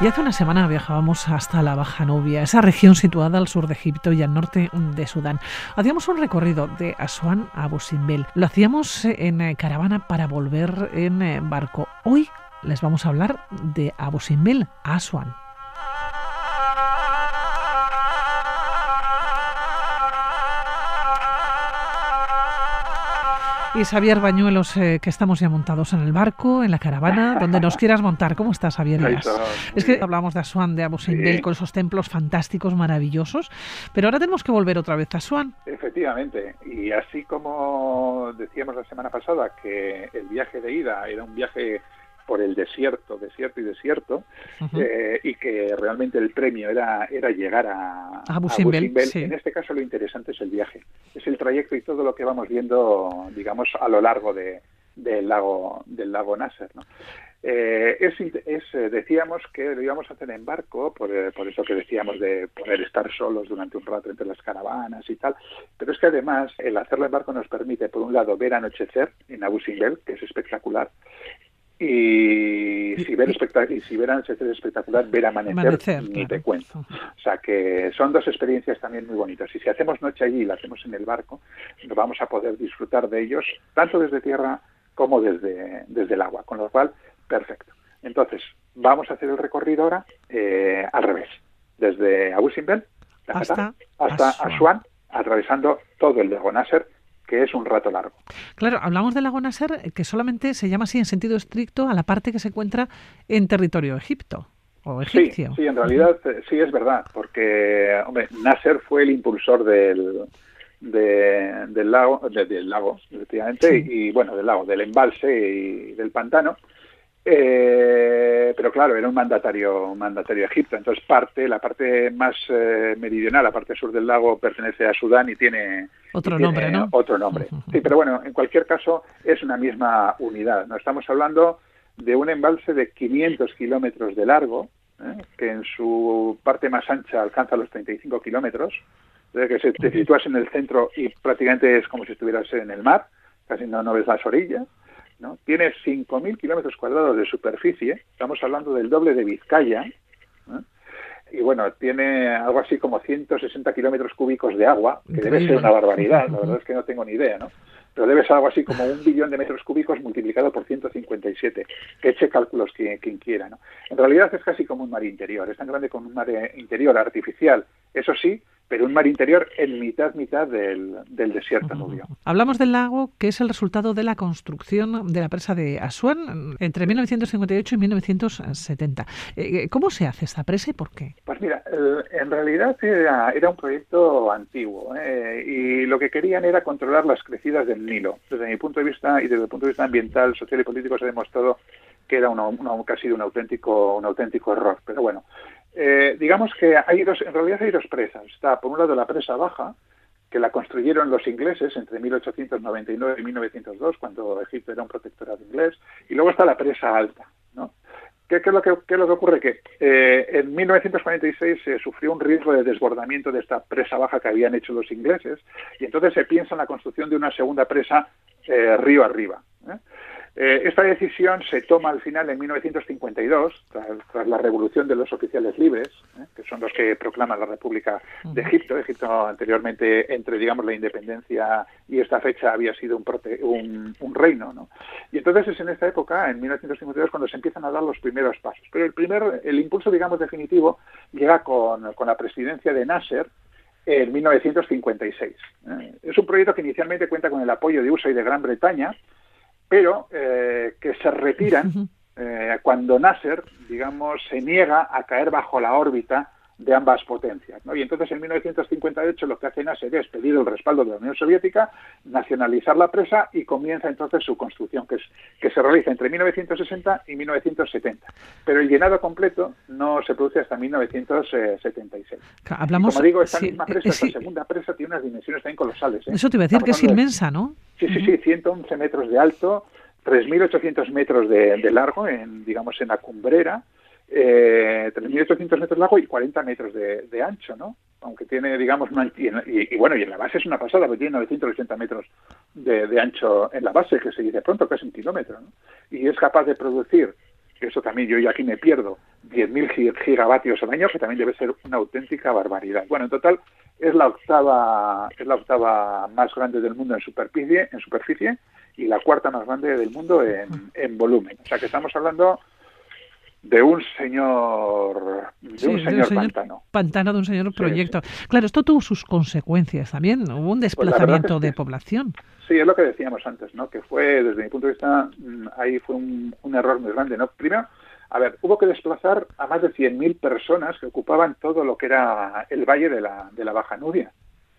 Y hace una semana viajábamos hasta la Baja Nubia, esa región situada al sur de Egipto y al norte de Sudán. Hacíamos un recorrido de Asuán a Abu Simbel. Lo hacíamos en eh, caravana para volver en eh, barco. Hoy les vamos a hablar de Abu Simbel a Asuán. Y Xavier Bañuelos, eh, que estamos ya montados en el barco, en la caravana, donde nos quieras montar. ¿Cómo estás, Xavier? Es que hablamos de Asuán, de Abu Simbel, con esos templos fantásticos, maravillosos, pero ahora tenemos que volver otra vez a Asuán. Efectivamente, y así como decíamos la semana pasada que el viaje de ida era un viaje por el desierto, desierto y desierto, eh, y que realmente el premio era, era llegar a, Abu Simbel. En este caso lo interesante es el viaje, es el trayecto y todo lo que vamos viendo, digamos, a lo largo de, del lago del lago Nasser. ¿no? Eh, es, es, eh, decíamos que lo íbamos a hacer en barco, por, por, eso que decíamos de poder estar solos durante un rato entre las caravanas y tal, pero es que además el hacerlo en barco nos permite, por un lado, ver anochecer en Abu Simbel, que es espectacular, y si ver y si ver anochecer espectacular, ver amanecer, ni te cuento. O sea que son dos experiencias también muy bonitas. Y si hacemos noche allí y la hacemos en el barco, nos vamos a poder disfrutar de ellos tanto desde tierra como desde, desde el agua. Con lo cual, perfecto. Entonces, vamos a hacer el recorrido ahora eh, al revés. Desde Abu Simbel hasta, hasta Asuán, atravesando todo el lago Nasser que es un rato largo. Claro, hablamos del lago Nasser, que solamente se llama así en sentido estricto a la parte que se encuentra en territorio egipto. O egipcio. Sí, sí, en realidad eh, sí es verdad, porque hombre, Nasser fue el impulsor del, del lago, del lago, efectivamente, y bueno, del lago, del embalse y del pantano, eh, pero claro, era un mandatario, un mandatario Egipto. Entonces parte, la parte más eh, meridional, la parte sur del lago, pertenece a Sudán y tiene otro nombre, ¿no? Otro nombre. Sí, pero bueno, en cualquier caso es una misma unidad. No estamos hablando de un embalse de 500 kilómetros de largo, ¿eh? que en su parte más ancha alcanza los 35 kilómetros, que se, te sitúas en el centro y prácticamente es como si estuvieras en el mar, casi no, no ves las orillas. ¿No? Tiene 5.000 kilómetros cuadrados de superficie, estamos hablando del doble de Vizcaya, y bueno, tiene algo así como 160 kilómetros cúbicos de agua, que debe ser una barbaridad, la verdad es que no tengo ni idea, ¿no? Pero debe ser algo así como un billón de metros cúbicos multiplicado por 157, que eche cálculos quien, quien quiera, ¿no? En realidad es casi como un mar interior, es tan grande como un mar interior artificial, eso sí, pero un mar interior en mitad, mitad del, del desierto nubio. Hablamos del lago, que es el resultado de la construcción de la presa de Asuán entre 1958 y 1970. Eh, eh, ¿Cómo se hace esta presa y por qué? Pues mira, en realidad era, era un proyecto antiguo eh, y lo que querían era controlar las crecidas del Nilo. Desde mi punto de vista y desde el punto de vista ambiental, social y político se ha demostrado que era una, una, casi un auténtico, un auténtico error. Pero bueno, eh, digamos que hay dos, en realidad hay dos presas. Está por un lado la presa baja, que la construyeron los ingleses entre 1899 y 1902, cuando Egipto era un protectorado inglés, y luego está la presa alta, ¿no? ¿Qué, es, lo que, qué es lo que ocurre? Que eh, en 1946 se sufrió un riesgo de desbordamiento de esta presa baja que habían hecho los ingleses, y entonces se piensa en la construcción de una segunda presa eh, río arriba. ¿Eh? Esta decisión se toma al final en 1952, tras, la revolución de los oficiales libres, ¿eh? que son los que proclaman la República de Egipto. Egipto anteriormente, entre digamos la independencia y esta fecha, había sido un, un, reino. ¿no? Y entonces es en esta época, en 1952, cuando se empiezan a dar los primeros pasos. Pero el primer, el impulso, digamos, definitivo llega con, con la presidencia de Nasser, en 1956. ¿eh? Es un proyecto que inicialmente cuenta con el apoyo de USA y de Gran Bretaña, pero eh, que se retiran eh, cuando Nasser, digamos, se niega a caer bajo la órbita de ambas potencias. ¿no? Y entonces en 1958 lo que hace Nasser es pedir el respaldo de la Unión Soviética, nacionalizar la presa y comienza entonces su construcción, que, es, que se realiza entre 1960 y 1970. Pero el llenado completo no se produce hasta 1976. Hablamos, como digo, esta misma presa, esta segunda presa, tiene unas dimensiones también colosales. ¿eh? Eso te iba a decir que es inmensa, ¿no? Sí, sí, sí, 111 metros de alto, 3.800 metros de, de largo, en, digamos, en la cumbrera, eh, 3.800 metros de largo y 40 metros de, ancho, ¿no? Aunque tiene, digamos, una, y, bueno, y en la base es una pasada, porque tiene 980 metros de, ancho en la base, que se dice pronto, casi un kilómetro, ¿no? Y es capaz de producir eso también yo aquí me pierdo, 10.000 gigavatios al año, que también debe ser una auténtica barbaridad. Bueno, en total es la octava, es la octava más grande del mundo en superficie, en superficie y la cuarta más grande del mundo en volumen. O sea que estamos hablando de un señor de un, señor, pantano. Pantano de un señor proyecto. Claro, esto tuvo sus consecuencias también, hubo un pues desplazamiento de población. Sí, es lo que decíamos antes, ¿no? Que fue, desde mi punto de vista, mm, ahí fue un, error muy grande, ¿no? Primero, a ver, hubo que desplazar a más de 100.000 personas que ocupaban todo lo que era el valle de la, de la Baja Nubia.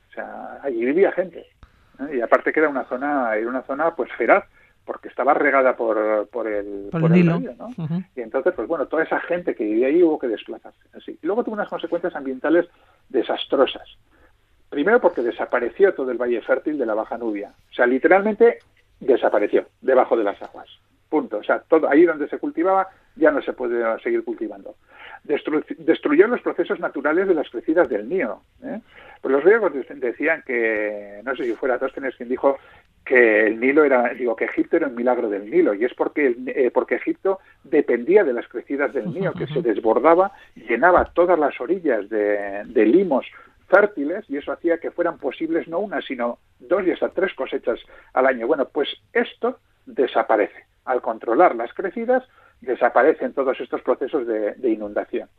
O sea, allí vivía gente. ¿eh? Y aparte que era una zona, era una zona pues feraz porque estaba regada por, por el, por, el, río, ¿no? Y entonces, pues bueno, toda esa gente que vivía ahí hubo que desplazarse. Así. Y luego tuvo unas consecuencias ambientales desastrosas. Primero porque desapareció todo el valle fértil de la Baja Nubia. O sea, literalmente desapareció debajo de las aguas. Punto. O sea, todo ahí donde se cultivaba ya no se puede seguir cultivando. destruyó los procesos naturales de las crecidas del Nío. ¿eh? Pues los griegos decían que, no sé si fuera Tóstenes quien dijo que el Nilo era, digo, que Egipto era un milagro del Nilo, y es porque, eh, porque Egipto dependía de las crecidas del Nilo, que se desbordaba, llenaba todas las orillas de, limos fértiles, y eso hacía que fueran posibles no una, sino dos y hasta tres cosechas al año. Bueno, pues esto desaparece. Al controlar las crecidas, desaparecen todos estos procesos de, de inundación.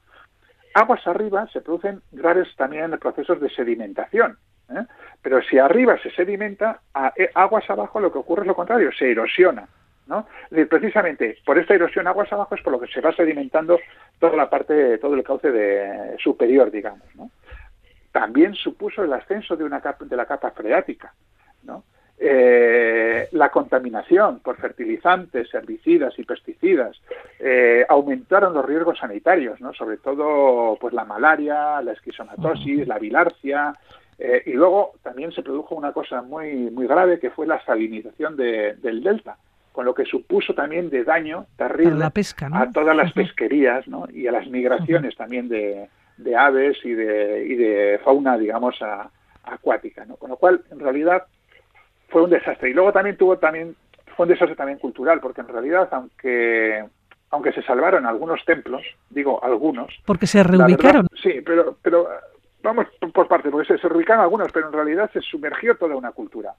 Aguas arriba se producen graves también procesos de sedimentación, ¿eh? Pero si arriba se sedimenta, a eh, aguas abajo lo que ocurre es lo contrario, se erosiona. ¿no? precisamente por esta erosión aguas abajo es por lo que se va sedimentando toda la parte, todo el cauce de, superior, digamos. ¿no? También supuso el ascenso de, una capa, de la capa freática. ¿no? Eh, la contaminación por fertilizantes, herbicidas y pesticidas aumentaron los riesgos sanitarios, ¿no? sobre todo pues la malaria, la esquizomatosis, la bilarcia, eh, y luego también se produjo una cosa muy, muy grave que fue la salinización del delta, con lo que supuso también de daño terrible a todas las pesquerías ¿no? y a las migraciones también de, aves y de, y de fauna, digamos, acuática. ¿no? Con lo cual, en realidad, fue un desastre. Y luego también tuvo también fue un desastre también cultural, porque en realidad, aunque aunque se salvaron algunos templos, digo algunos. Porque se reubicaron. sí, pero, pero vamos por parte, porque se, se algunos, pero en realidad se sumergió toda una cultura.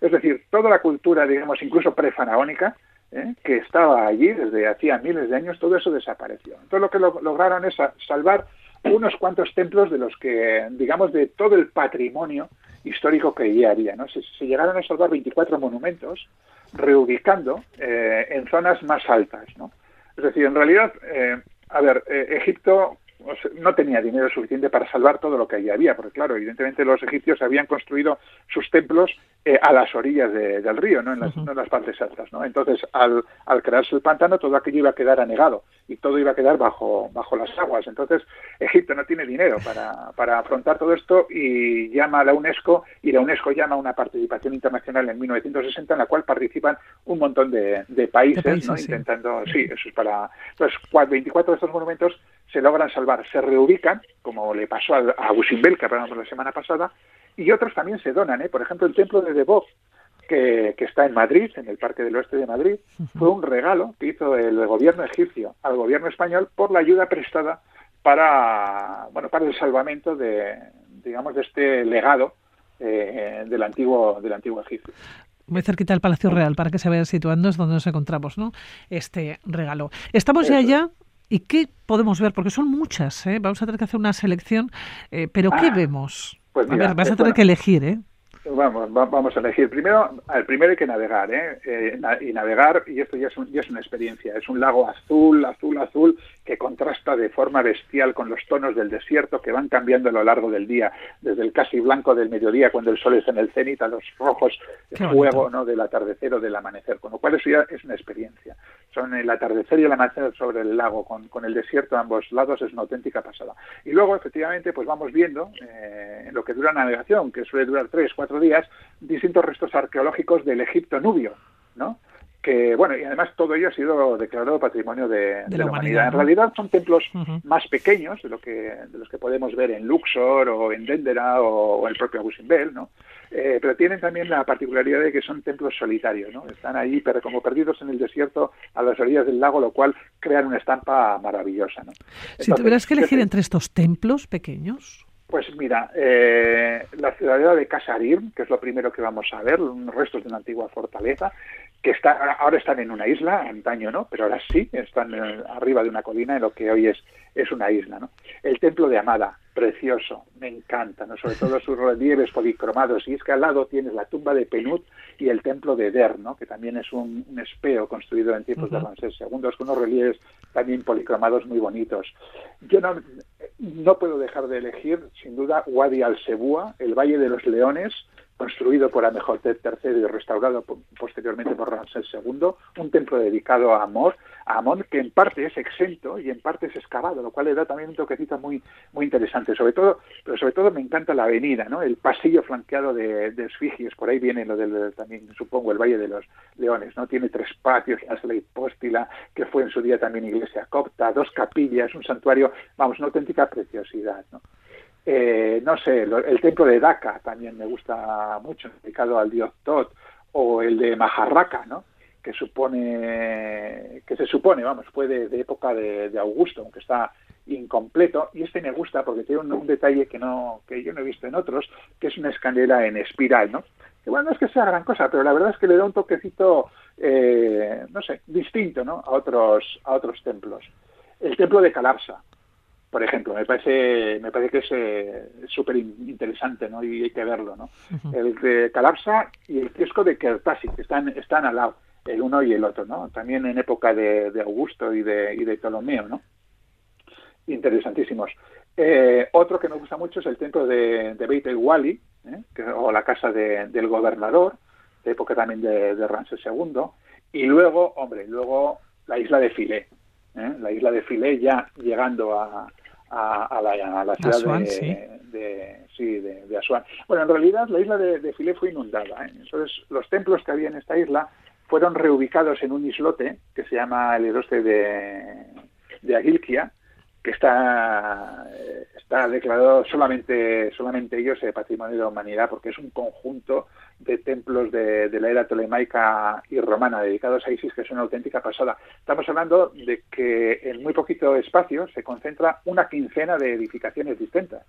Es decir, toda la cultura, digamos, incluso prefaraónica, ¿eh? que estaba allí desde hacía miles de años, todo eso desapareció. Entonces lo que lograron es salvar unos cuantos templos de los que, digamos, de todo el patrimonio histórico que allí había. ¿no? Se, llegaron a salvar 24 monumentos, reubicando eh, en zonas más altas. ¿no? Es decir, en realidad, eh, a ver, Egipto no tenía dinero suficiente para salvar todo lo que allí había, porque claro, evidentemente los egipcios habían construido sus templos eh, a las orillas del río, ¿no? En, las, en las partes altas, ¿no? Entonces, al, al, crearse el pantano, todo aquello iba a quedar anegado y todo iba a quedar bajo, bajo las aguas. Entonces, Egipto no tiene dinero para, para afrontar todo esto y llama a la UNESCO y la UNESCO llama a una participación internacional en 1960 en la cual participan un montón de, de países, ¿no? Intentando, sí, eso es para... Entonces, 24 de estos monumentos se logran salvar, se reubican, como le pasó a, a Busimbel, que hablamos la semana pasada, y otros también se donan. ¿eh? Por ejemplo, el templo de Debov, que, que, está en Madrid, en el Parque del Oeste de Madrid, fue un regalo que hizo el gobierno egipcio al gobierno español por la ayuda prestada para, bueno, para el salvamento de, digamos, de este legado eh, del antiguo del antiguo Egipto muy cerquita del Palacio Real para que se vaya situando es donde nos encontramos, ¿no? Este regalo. Estamos ya ya ¿Y qué podemos ver? Porque son muchas, ¿eh? Vamos a tener que hacer una selección, eh, pero ¿qué ah, vemos? Pues a ver, vas a tener que elegir, ¿eh? Vamos, vamos a elegir. Primero, al primero hay que navegar, ¿eh? ¿eh? y navegar, y esto ya es, ya es una experiencia, es un lago azul, azul, azul, que contrasta de forma bestial con los tonos del desierto que van cambiando a lo largo del día, desde el casi blanco del mediodía cuando el sol está en el cenit a los rojos de fuego ¿no? del atardecer o del amanecer, con lo cual eso ya es una experiencia. Son el atardecer y el amanecer sobre el lago, con, con el desierto a ambos lados, es una auténtica pasada. Y luego, efectivamente, pues vamos viendo eh, lo que dura la navegación, que suele durar tres, cuatro días, distintos restos arqueológicos del Egipto nubio, ¿no? que bueno, y además todo ello ha sido declarado patrimonio de, la, humanidad. En realidad son templos más pequeños de lo que de los que podemos ver en Luxor o en Dendera o, el propio Abu Simbel, ¿no? Eh, pero tienen también la particularidad de que son templos solitarios, ¿no? Están allí pero como perdidos en el desierto a las orillas del lago, lo cual crean una estampa maravillosa, ¿no? si tuvieras que elegir entre estos templos pequeños, pues mira, eh, la ciudadela de Casarir, que es lo primero que vamos a ver, restos de una antigua fortaleza, que está, ahora están en una isla, antaño no, pero ahora sí, están eh, arriba de una colina en lo que hoy es, es una isla. ¿no? El templo de Amada, precioso, me encanta, ¿no? sobre todo sus relieves policromados. Y es que al lado tienes la tumba de Penut y el templo de Der, ¿no? que también es un, espeo construido en tiempos de Ramsés II, con unos relieves también policromados muy bonitos. Yo no, no puedo dejar de elegir, sin duda, Wadi al-Sebua, el Valle de los Leones, construido por Amenhotep III y restaurado posteriormente por Ramsés II, un templo dedicado a Amor, a Amón, que en parte es exento y en parte es excavado, lo cual le da también un toquecito muy, muy interesante. Sobre todo, pero sobre todo me encanta la avenida, ¿no? El pasillo flanqueado de, de por ahí viene lo del también, supongo, el Valle de los Leones, ¿no? Tiene tres patios, la hipóstila, que fue en su día también iglesia copta, dos capillas, un santuario, vamos, una auténtica preciosidad, ¿no? Eh, no sé, el templo de Dhaka también me gusta mucho, dedicado al dios Tot, o el de Maharraka, ¿no? que supone que se supone, vamos, fue de, época de, Augusto, aunque está incompleto, y este me gusta porque tiene un, detalle que no que yo no he visto en otros, que es una escalera en espiral, ¿no? Que bueno, no es que sea gran cosa, pero la verdad es que le da un toquecito, eh, no sé, distinto, ¿no? A otros a otros templos. El templo de Calapsa, por ejemplo, me parece, me parece que es eh, súper interesante, ¿no? Y hay que verlo, ¿no? El de Calapsa y el kiosco de Kertasi, que están, están al lado, el uno y el otro, ¿no? También en época de, Augusto y de, y de Ptolomeo, ¿no? Interesantísimos. Eh, otro que me gusta mucho es el templo de, de Beit el Wali, ¿eh? o la casa del gobernador, de época también de, de Ramsés II. Y luego, hombre, luego la isla de Filé, ¿eh? la isla de Filé ya llegando a, a, la, ciudad de, sí. de, Asuán. Bueno, en realidad la isla de, de Filé fue inundada. ¿eh? Entonces, los templos que había en esta isla fueron reubicados en un islote que se llama el islote de, de Aguilquia, que está, está declarado solamente, solamente ellos de patrimonio de la humanidad, porque es un conjunto de templos de, de, la era tolemaica y romana dedicados a Isis, que es una auténtica pasada. Estamos hablando de que en muy poquito espacio se concentra una quincena de edificaciones distintas.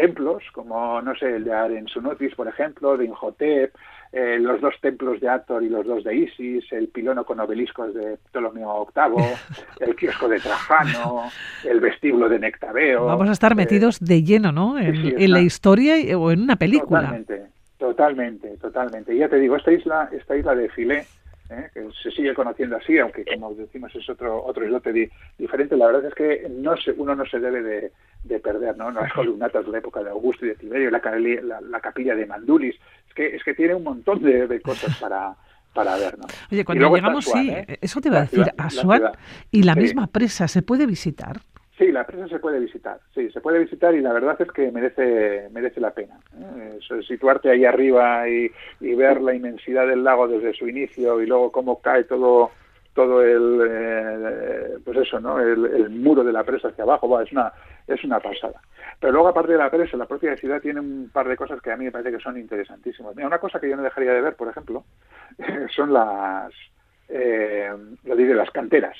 Templos, como, no sé, el de Arensunotis, por ejemplo, de Inhotep, eh, los dos templos de Ator y los dos de Isis, el pilono con obeliscos de Ptolomeo VIII, el kiosco de Trajano, el vestíbulo de Nectabeo. Vamos a estar metidos de lleno, ¿no? En, la historia o en una película. Totalmente, totalmente, totalmente. Y ya te digo, esta isla, esta isla de Filé, ¿eh? que se sigue conociendo así, aunque como decimos es otro otro islote diferente, la verdad es que no se, uno no se debe de, perder, ¿no? Las columnatas de la época de Augusto y de Tiberio, la, la, capilla de Mandulis, es que, es que tiene un montón de, cosas para para ver, ¿no? Oye, cuando llegamos, sí, ¿eh? eso te iba a decir, Asuán y la misma presa, ¿se puede visitar? Sí, la presa se puede visitar, sí, se puede visitar y la verdad es que merece merece la pena. ¿eh? situarte ahí arriba y, ver la inmensidad del lago desde su inicio y luego cómo cae todo todo el eh, pues eso, ¿no? El, muro de la presa hacia abajo, es una es una pasada. Pero luego aparte de la presa, la propia ciudad tiene un par de cosas que a mí me parece que son interesantísimas. Mira, una cosa que yo no dejaría de ver, por ejemplo, son las eh, lo diré, las canteras,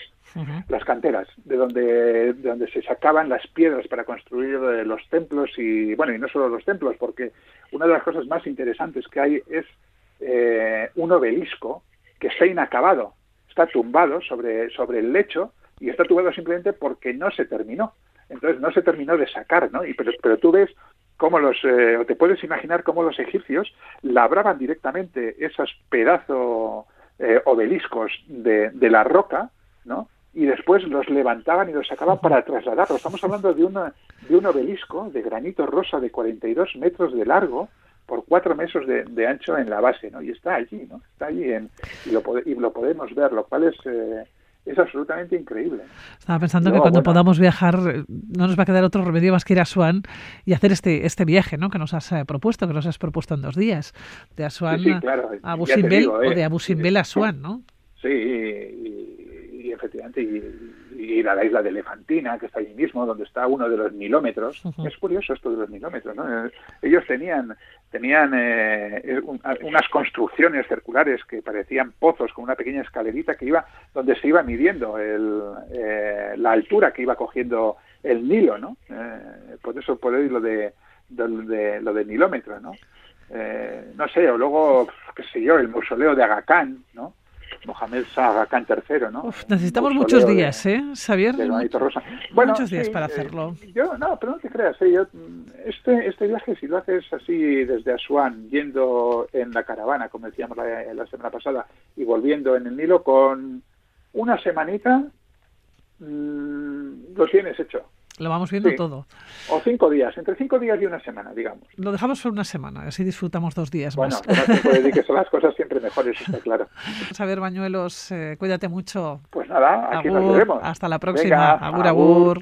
las canteras, de donde, de donde se sacaban las piedras para construir eh, los templos y, bueno, y no solo los templos, porque una de las cosas más interesantes que hay es eh, un obelisco que está inacabado, está tumbado sobre, sobre el lecho y está tumbado simplemente porque no se terminó. Entonces no se terminó de sacar, ¿no? Y, pero, pero tú ves cómo los, eh, o te puedes imaginar cómo los egipcios labraban directamente esos pedazos eh, obeliscos de, de, la roca, ¿no? Y después los levantaban y los sacaban para trasladarlos. Estamos hablando de, una, de un obelisco de granito rosa de 42 metros de largo por 4 metros de, de ancho en la base, ¿no? Y está allí, ¿no? Está allí en, y, lo, y lo podemos ver, lo cual es... Eh, es absolutamente increíble. Estaba pensando que cuando podamos viajar no nos va a quedar otro remedio más que ir a Asuán y hacer este este viaje ¿no? que nos has eh, propuesto, que nos has propuesto en dos días, de Asuán a Abu Simbel o de Abu Simbel a Asuán, ¿no? Sí, y, efectivamente, y, ir a la isla de Elefantina, que está allí mismo, donde está uno de los milómetros. Es curioso esto de los milómetros, ¿no? Eh, ellos tenían tenían eh, unas construcciones circulares que parecían pozos con una pequeña escalerita que iba donde se iba midiendo el, eh, la altura que iba cogiendo el Nilo, ¿no? por eso por ahí lo de, de, lo de milómetro, ¿no? no sé, o luego, qué sé yo, el mausoleo de Aga ¿no? Mohamed Shah Khan III, ¿no? necesitamos muchos días, ¿eh, Xavier? Bueno, muchos días para eh, hacerlo. yo, no, pero no te creas, ¿eh? yo, este, este viaje, si lo haces así desde Asuán, yendo en la caravana, como decíamos la, la semana pasada, y volviendo en el Nilo, con una semanita mmm, lo tienes hecho. Lo vamos viendo todo. O cinco días, entre cinco días y una semana, digamos. Lo dejamos por una semana, así disfrutamos dos días bueno, más. Bueno, no puede decir que son las cosas siempre mejores, está claro. Saber Bañuelos, eh, cuídate mucho. Pues nada, aquí nos vemos. Hasta la próxima. agur. agur.